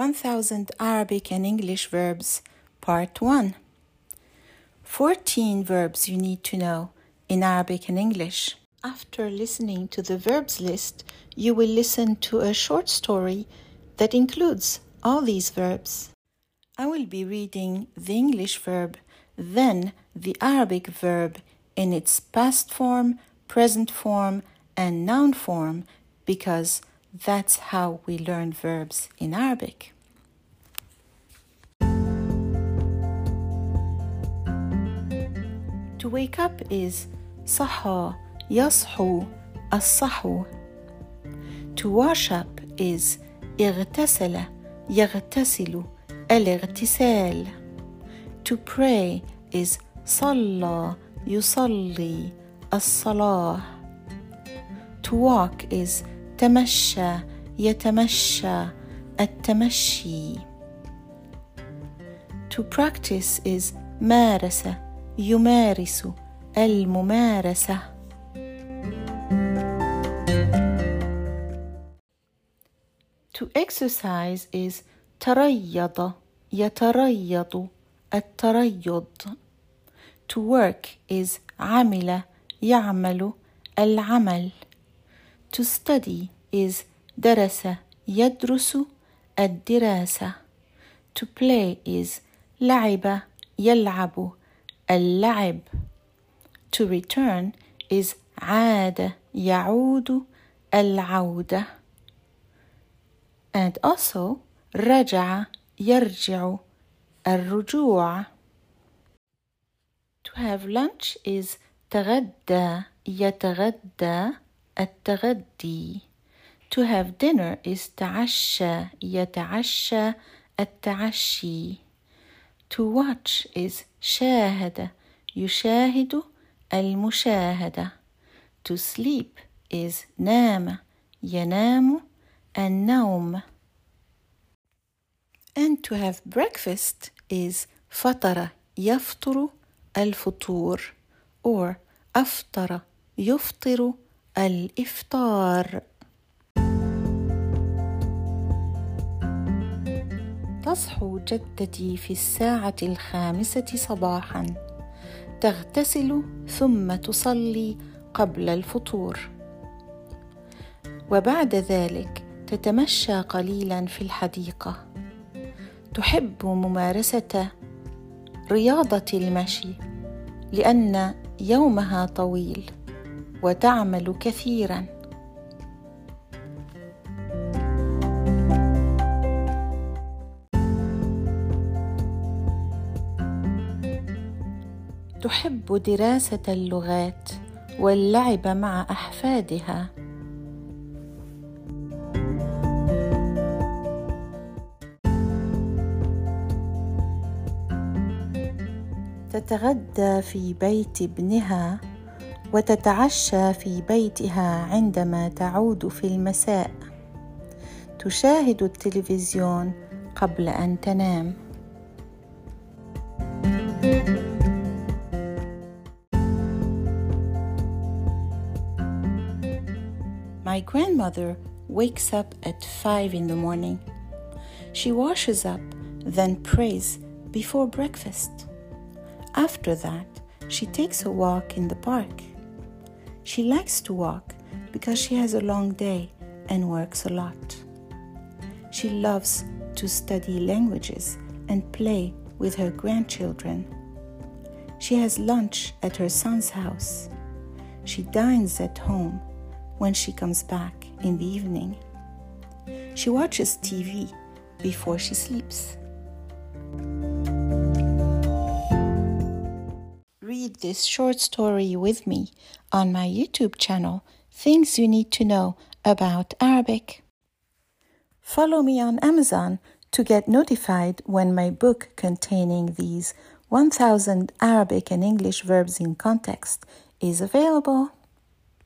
1000 Arabic and English verbs, part 1. 14 verbs you need to know in Arabic and English. After listening to the verbs list, you will listen to a short story that includes all these verbs. I will be reading the English verb, then the Arabic verb in its past form, present form, and noun form because that's how we learn verbs in Arabic. To wake up is صحى يصحو الصحو. To wash up is اغتسل يغتسل الاغتسال. To pray is صلى يصلي الصلاة. To walk is تمشى يتمشى التمشي. To practice is مارس يمارس الممارسة. To exercise is تريض يتريض التريض. To work is عمل يعمل العمل. To study is درس يدرس الدراسة. To play is لعب يلعب اللعب. To return is عاد يعود العودة. And also رجع يرجع الرجوع. To have lunch is تغدى يتغدى التغدي To have dinner is تعشى يتعشى التعشي To watch is شاهد يشاهد المشاهدة To sleep is نام ينام النوم And to have breakfast is فطر يفطر الفطور or أفطر يفطر الإفطار تصحو جدتي في الساعة الخامسة صباحا. تغتسل ثم تصلي قبل الفطور. وبعد ذلك تتمشى قليلا في الحديقة. تحب ممارسة رياضة المشي لأن يومها طويل وتعمل كثيرا. تحب دراسة اللغات واللعب مع أحفادها. تتغدى في بيت ابنها وتتعشى في بيتها عندما تعود في المساء. تشاهد التلفزيون قبل أن تنام. My grandmother wakes up at 5 in the morning. She washes up, then prays before breakfast. After that, she takes a walk in the park. She likes to walk because she has a long day and works a lot. She loves to study languages and play with her grandchildren. She has lunch at her son's house. She dines at home when she comes back in the evening. She watches TV before she sleeps. read this short story with me on my YouTube channel, Things You Need to Know About Arabic. Follow me on Amazon to get notified when my book containing these 1000 Arabic and English verbs in context is available.